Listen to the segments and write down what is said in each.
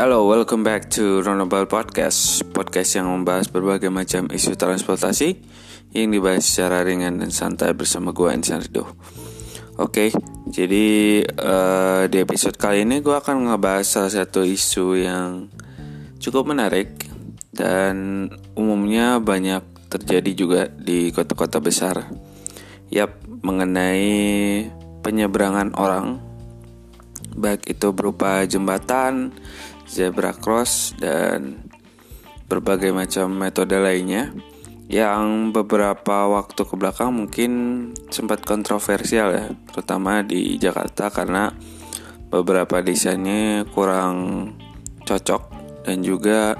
Halo, welcome back to Roundabout Podcast. Podcast yang membahas berbagai macam isu transportasi Yang dibahas secara ringan dan santai bersama gue Insan Rido. Oke, jadi uh, di episode kali ini gue akan ngebahas salah satu isu yang cukup menarik Dan umumnya banyak terjadi juga di kota-kota besar. Yap, mengenai penyeberangan orang baik itu berupa jembatan, zebra cross dan berbagai macam metode lainnya yang beberapa waktu ke belakang mungkin sempat kontroversial ya, terutama di Jakarta karena beberapa desainnya kurang cocok dan juga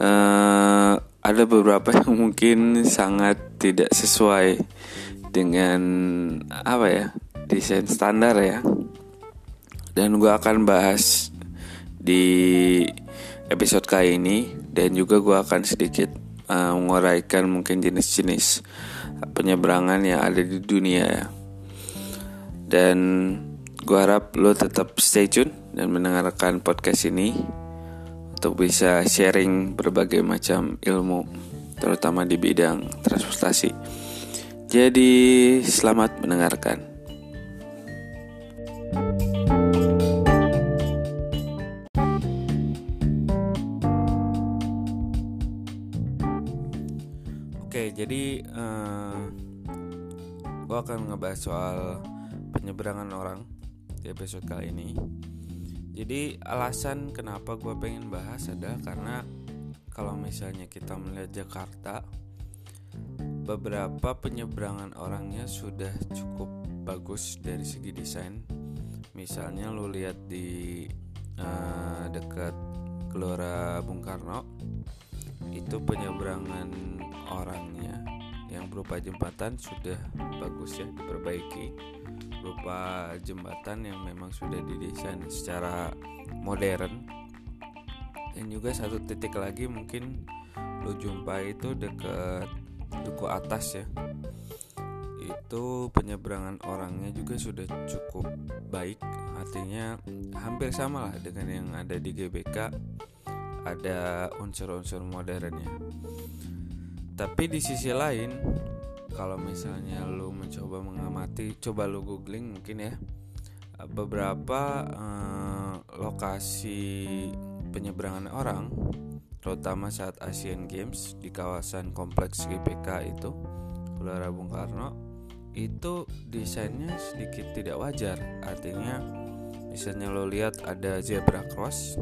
uh, ada beberapa yang mungkin sangat tidak sesuai dengan apa ya desain standar ya. Dan gue akan bahas di episode kali ini. Dan juga gue akan sedikit uh, menguraikan mungkin jenis-jenis penyeberangan yang ada di dunia ya. Dan gue harap lo tetap stay tune dan mendengarkan podcast ini untuk bisa sharing berbagai macam ilmu terutama di bidang transportasi. Jadi selamat mendengarkan jadi uh, eh, gue akan ngebahas soal penyeberangan orang di episode kali ini. Jadi alasan kenapa gue pengen bahas adalah karena kalau misalnya kita melihat Jakarta, beberapa penyeberangan orangnya sudah cukup bagus dari segi desain. Misalnya lu lihat di uh, dekat Gelora Bung Karno, itu penyeberangan orangnya yang berupa jembatan sudah bagus ya diperbaiki. Berupa jembatan yang memang sudah didesain secara modern. Dan juga satu titik lagi mungkin lo jumpa itu dekat duku atas ya. Itu penyeberangan orangnya juga sudah cukup baik. Artinya hampir sama lah dengan yang ada di GBK ada unsur-unsur modernnya tapi di sisi lain kalau misalnya lu mencoba mengamati coba lu googling mungkin ya beberapa uh, lokasi penyeberangan orang terutama saat Asian Games di kawasan kompleks GBK itu Gelora Bung Karno itu desainnya sedikit tidak wajar. Artinya misalnya lo lihat ada zebra cross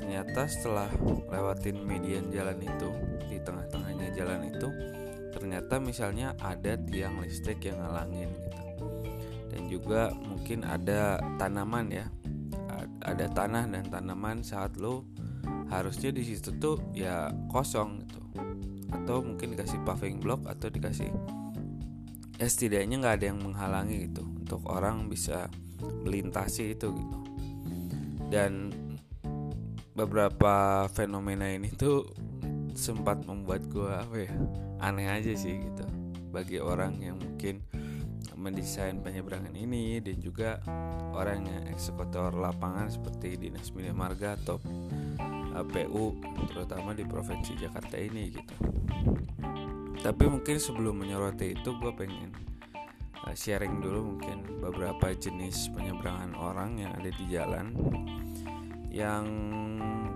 ternyata setelah lewatin median jalan itu di tengah-tengahnya jalan itu ternyata misalnya ada tiang listrik yang ngalangin gitu. Dan juga mungkin ada tanaman ya. Ada tanah dan tanaman saat lo harusnya di situ tuh ya kosong gitu. Atau mungkin dikasih paving block atau dikasih ya setidaknya nggak ada yang menghalangi gitu untuk orang bisa melintasi itu gitu. Dan beberapa fenomena ini tuh sempat membuat gue apa ya aneh aja sih gitu. Bagi orang yang mungkin mendesain penyeberangan ini dan juga orang yang eksekutor lapangan seperti dinas milik marga atau uh, PU terutama di provinsi Jakarta ini gitu. Tapi mungkin sebelum menyoroti itu gue pengen uh, sharing dulu mungkin beberapa jenis penyeberangan orang yang ada di jalan yang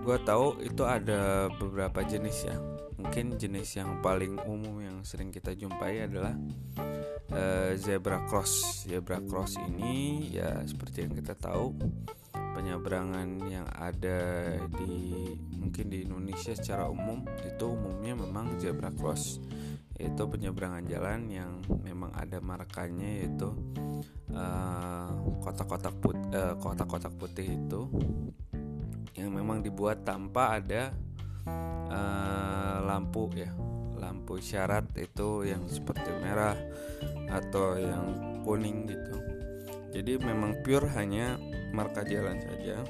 gue tahu itu ada beberapa jenis ya. Mungkin jenis yang paling umum yang sering kita jumpai adalah uh, zebra cross. Zebra cross ini ya seperti yang kita tahu penyeberangan yang ada di mungkin di Indonesia secara umum itu umumnya memang zebra cross. Yaitu penyeberangan jalan yang memang ada markanya yaitu eh, kotak-kotak uh, uh, kotak-kotak putih itu yang memang dibuat tanpa ada uh, lampu ya. Lampu syarat itu yang seperti merah atau yang kuning gitu. Jadi memang pure hanya marka jalan saja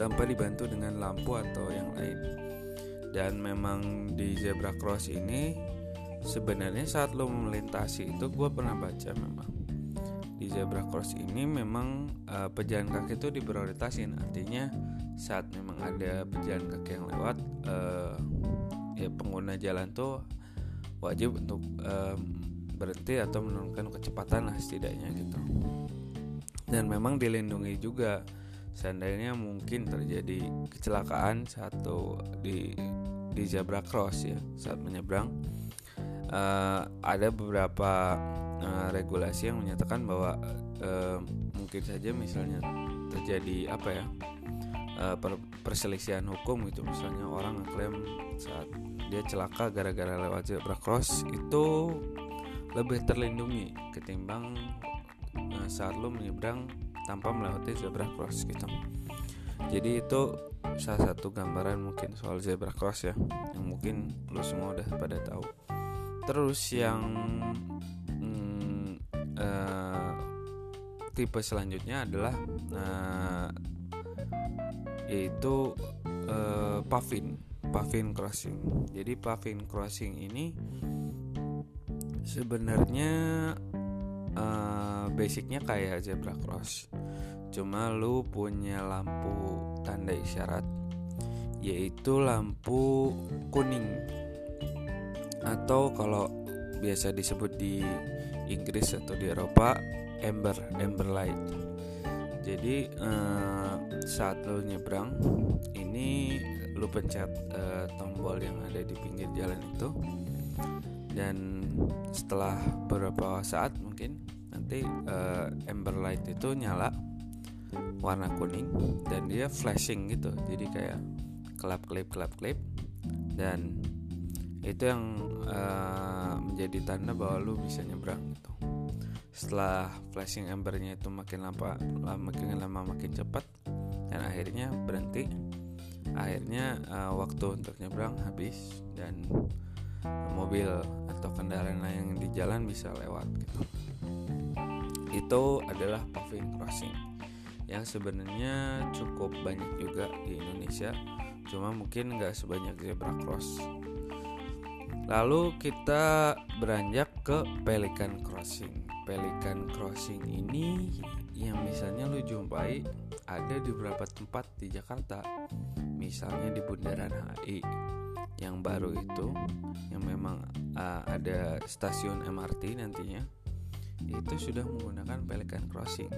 tanpa dibantu dengan lampu atau yang lain. Dan memang di zebra cross ini sebenarnya saat lo melintasi itu gue pernah baca memang zebra cross ini memang uh, pejalan kaki itu diprioritasin. Artinya saat memang ada pejalan kaki yang lewat uh, ya pengguna jalan tuh wajib untuk uh, berhenti atau menurunkan kecepatan lah setidaknya gitu. Dan memang dilindungi juga. Seandainya mungkin terjadi kecelakaan satu di di zebra cross ya saat menyeberang uh, ada beberapa uh, regulasi yang menyatakan bahwa uh, mungkin saja misalnya terjadi apa ya uh, per perselisihan hukum gitu. Misalnya orang ngeklaim saat dia celaka gara-gara lewat zebra cross itu lebih terlindungi ketimbang uh, saat lo menyeberang tanpa melewati zebra cross gitu. Jadi itu salah satu gambaran mungkin soal zebra cross ya yang mungkin lo semua udah pada tahu. Terus yang uh, tipe selanjutnya adalah uh, yaitu uh, pavin pavin crossing. Jadi pavin crossing ini sebenarnya uh, basicnya kayak zebra cross. Cuma lu punya lampu tanda isyarat yaitu lampu kuning. Atau kalau biasa disebut di Inggris atau di Eropa amber amber light. Jadi uh, saat lo nyebrang ini lo pencet uh, tombol yang ada di pinggir jalan itu. Dan setelah beberapa saat mungkin nanti uh, amber light itu nyala warna kuning dan dia flashing gitu. Jadi kayak kelap kelip kelap kelip dan itu yang uh, menjadi tanda bahwa lu bisa nyebrang gitu. Setelah flashing embernya itu makin lama makin lama makin cepat dan akhirnya berhenti. Akhirnya uh, waktu untuk nyebrang habis dan mobil atau kendaraan yang di jalan bisa lewat gitu. Itu adalah paving crossing yang sebenarnya cukup banyak juga di Indonesia. Cuma mungkin nggak sebanyak zebra cross Lalu kita beranjak ke Pelikan Crossing. Pelikan Crossing ini yang misalnya lu jumpai ada di beberapa tempat di Jakarta. Misalnya di Bundaran HI yang baru itu yang memang uh, ada stasiun MRT nantinya itu sudah menggunakan Pelikan Crossing.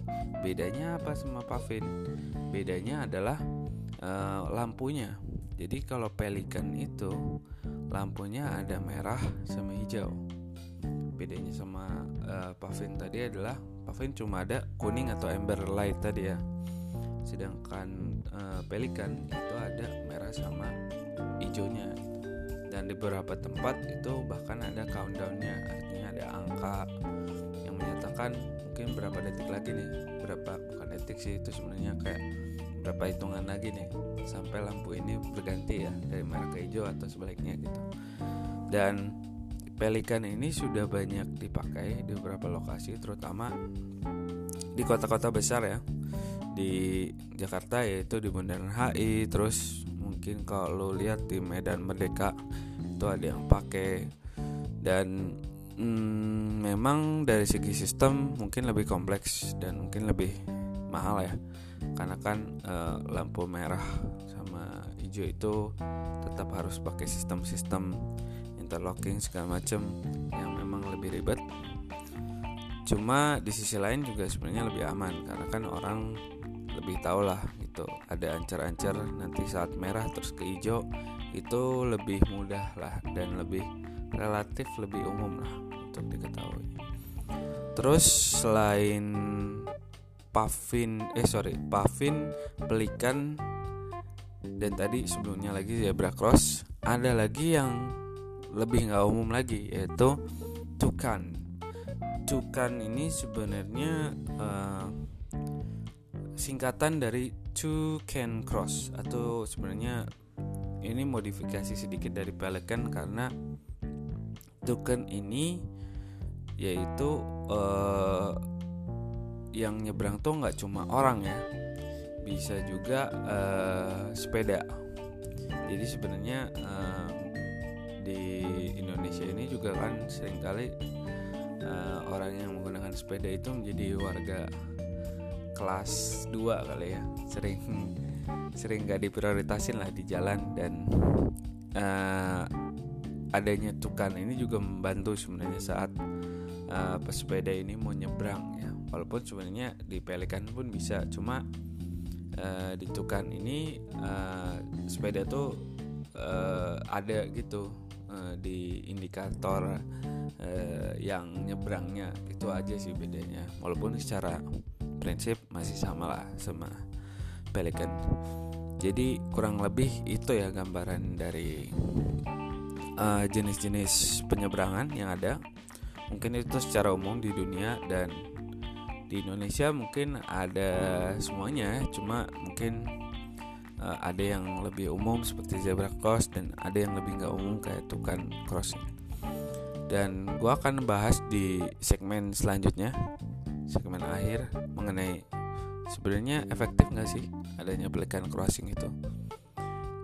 Bedanya apa sama Pavin? Bedanya adalah uh, lampunya. Jadi kalau Pelikan itu lampunya ada merah sama hijau. Bedanya sama uh, pavin tadi adalah pavin cuma ada kuning atau amber light tadi ya. Sedangkan uh, pelikan itu ada merah sama hijaunya. Dan di beberapa tempat itu bahkan ada countdownnya artinya ada angka yang menyatakan mungkin berapa detik lagi nih. Berapa bukan detik sih itu sebenarnya kayak berapa hitungan lagi nih? Sampai lampu ini berganti ya dari merah ke hijau atau sebaliknya gitu. Dan pelikan ini sudah banyak dipakai di beberapa lokasi terutama di kota-kota besar ya. Di Jakarta yaitu di Bundaran HI terus mungkin kalau lihat di Medan Merdeka itu ada yang pakai. Dan hmm, memang dari segi sistem mungkin lebih kompleks dan mungkin lebih mahal ya karena kan e, lampu merah sama hijau itu tetap harus pakai sistem-sistem interlocking segala macam yang memang lebih ribet. Cuma di sisi lain juga sebenarnya lebih aman karena kan orang lebih tahu lah gitu ada ancar-ancar nanti saat merah terus ke hijau itu lebih mudah lah dan lebih relatif lebih umum lah untuk diketahui. Terus selain pavin eh sorry pavin pelikan dan tadi sebelumnya lagi zebra cross. Ada lagi yang lebih nggak umum lagi yaitu tukan. Tukan ini sebenarnya uh, singkatan dari two can cross atau sebenarnya ini modifikasi sedikit dari pelikan karena tukan ini yaitu uh, yang nyebrang tuh nggak cuma orang ya. Bisa juga uh, sepeda. Jadi sebenarnya uh, di Indonesia ini juga kan sering kali uh, orang yang menggunakan sepeda itu menjadi warga kelas 2 kali ya. Sering sering gak diprioritasin lah di jalan dan uh, adanya tukan ini juga membantu sebenarnya saat uh, pesepeda ini mau nyebrang ya walaupun sebenarnya di pelikan pun bisa cuma uh, di tukan ini uh, sepeda tuh uh, ada gitu uh, di indikator uh, yang nyebrangnya. Itu aja sih bedanya. Walaupun secara prinsip masih sama lah sama pelikan. Jadi kurang lebih itu ya gambaran dari uh, jenis-jenis penyeberangan yang ada. Mungkin itu secara umum di dunia dan di Indonesia mungkin ada semuanya cuma mungkin uh, ada yang lebih umum seperti zebra cross dan ada yang lebih nggak umum kayak tukan crossing dan gue akan bahas di segmen selanjutnya segmen akhir mengenai sebenarnya efektif nggak sih adanya pelikan crossing itu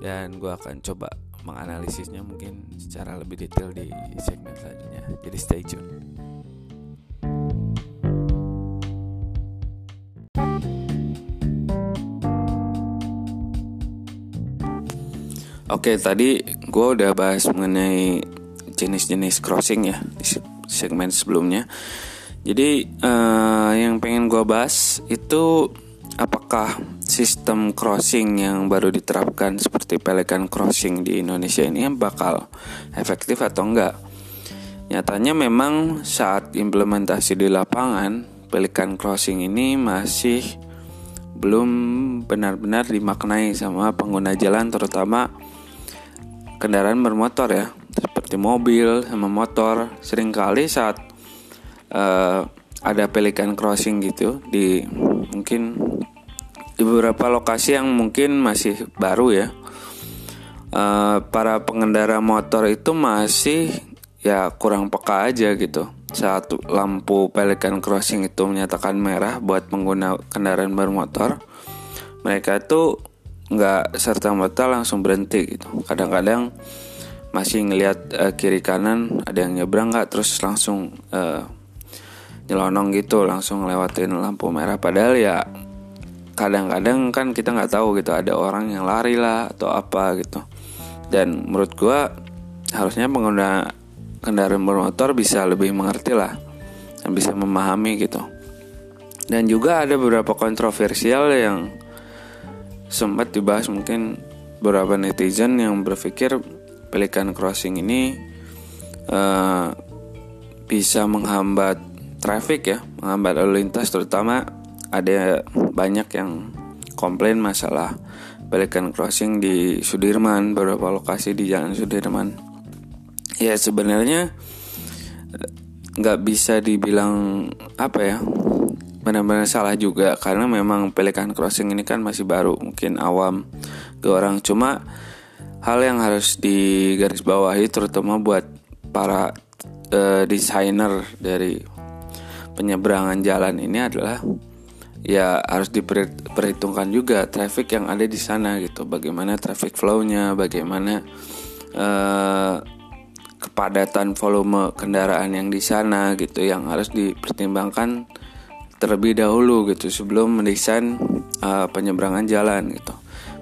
dan gue akan coba menganalisisnya mungkin secara lebih detail di segmen selanjutnya. Jadi stay tune. Oke, tadi gue udah bahas mengenai jenis-jenis crossing ya di segmen sebelumnya. Jadi uh, yang pengen gue bahas itu apakah sistem crossing yang baru diterapkan seperti Pelican Crossing di Indonesia ini bakal efektif atau enggak. Nyatanya memang saat implementasi di lapangan, Pelican Crossing ini masih belum benar-benar dimaknai sama pengguna jalan terutama kendaraan bermotor ya, seperti mobil sama motor. Seringkali saat uh, ada Pelican Crossing gitu di mungkin di beberapa lokasi yang mungkin masih baru ya uh, para pengendara motor itu masih ya kurang peka aja gitu saat lampu pelikan crossing itu menyatakan merah buat pengguna kendaraan bermotor mereka itu nggak serta merta langsung berhenti gitu. Kadang-kadang masih ngelihat uh, kiri kanan ada yang nyebrang nggak terus langsung uh, nyelonong gitu langsung lewatin lampu merah. Padahal ya kadang-kadang kan kita nggak tahu gitu ada orang yang lari lah atau apa gitu. Dan menurut gua harusnya pengguna kendaraan bermotor bisa lebih mengerti lah dan bisa memahami gitu. Dan juga ada beberapa kontroversial yang sempat dibahas mungkin beberapa netizen yang berpikir pelikan crossing ini uh, bisa menghambat traffic ya menghambat lalu lintas terutama ada banyak yang komplain masalah balikan crossing di Sudirman beberapa lokasi di Jalan Sudirman. Ya sebenarnya nggak bisa dibilang apa ya benar-benar salah juga karena memang pelikan crossing ini kan masih baru mungkin awam ke orang. Cuma hal yang harus digarisbawahi terutama buat para uh, desainer dari penyeberangan jalan ini adalah ya harus diperhitungkan juga traffic yang ada di sana gitu. Bagaimana traffic flow-nya bagaimana uh, kepadatan volume kendaraan yang di sana gitu yang harus dipertimbangkan terlebih dahulu gitu sebelum mendesain uh, penyeberangan jalan gitu.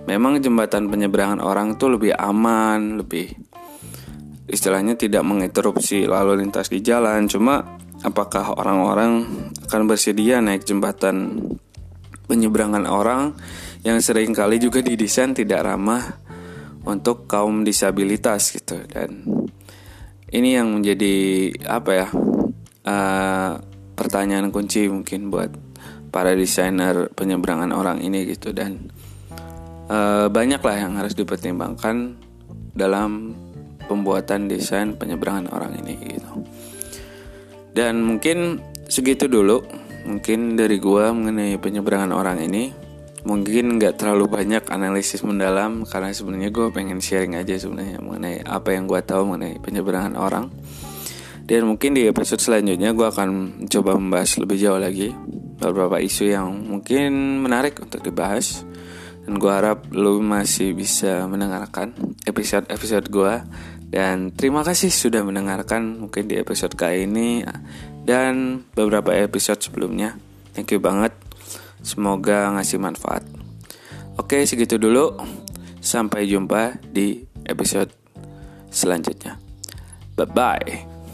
Memang jembatan penyeberangan orang tuh lebih aman lebih istilahnya tidak menginterupsi lalu lintas di jalan. Cuma apakah orang-orang akan bersedia naik jembatan penyeberangan orang yang sering kali juga didesain tidak ramah untuk kaum disabilitas gitu? Dan ini yang menjadi apa ya uh, pertanyaan kunci mungkin buat para desainer penyeberangan orang ini gitu. Dan uh, banyaklah yang harus dipertimbangkan dalam pembuatan desain penyeberangan orang ini gitu. Dan mungkin segitu dulu. Mungkin dari gua mengenai penyeberangan orang ini. Mungkin nggak terlalu banyak analisis mendalam karena sebenarnya gue pengen sharing aja sebenarnya mengenai apa yang gue tahu mengenai penyeberangan orang dan mungkin di episode selanjutnya gue akan coba membahas lebih jauh lagi beberapa isu yang mungkin menarik untuk dibahas dan gue harap lo masih bisa mendengarkan episode-episode gue dan terima kasih sudah mendengarkan mungkin di episode kali ini dan beberapa episode sebelumnya. Thank you banget. Semoga ngasih manfaat. Oke, segitu dulu. Sampai jumpa di episode selanjutnya. Bye bye.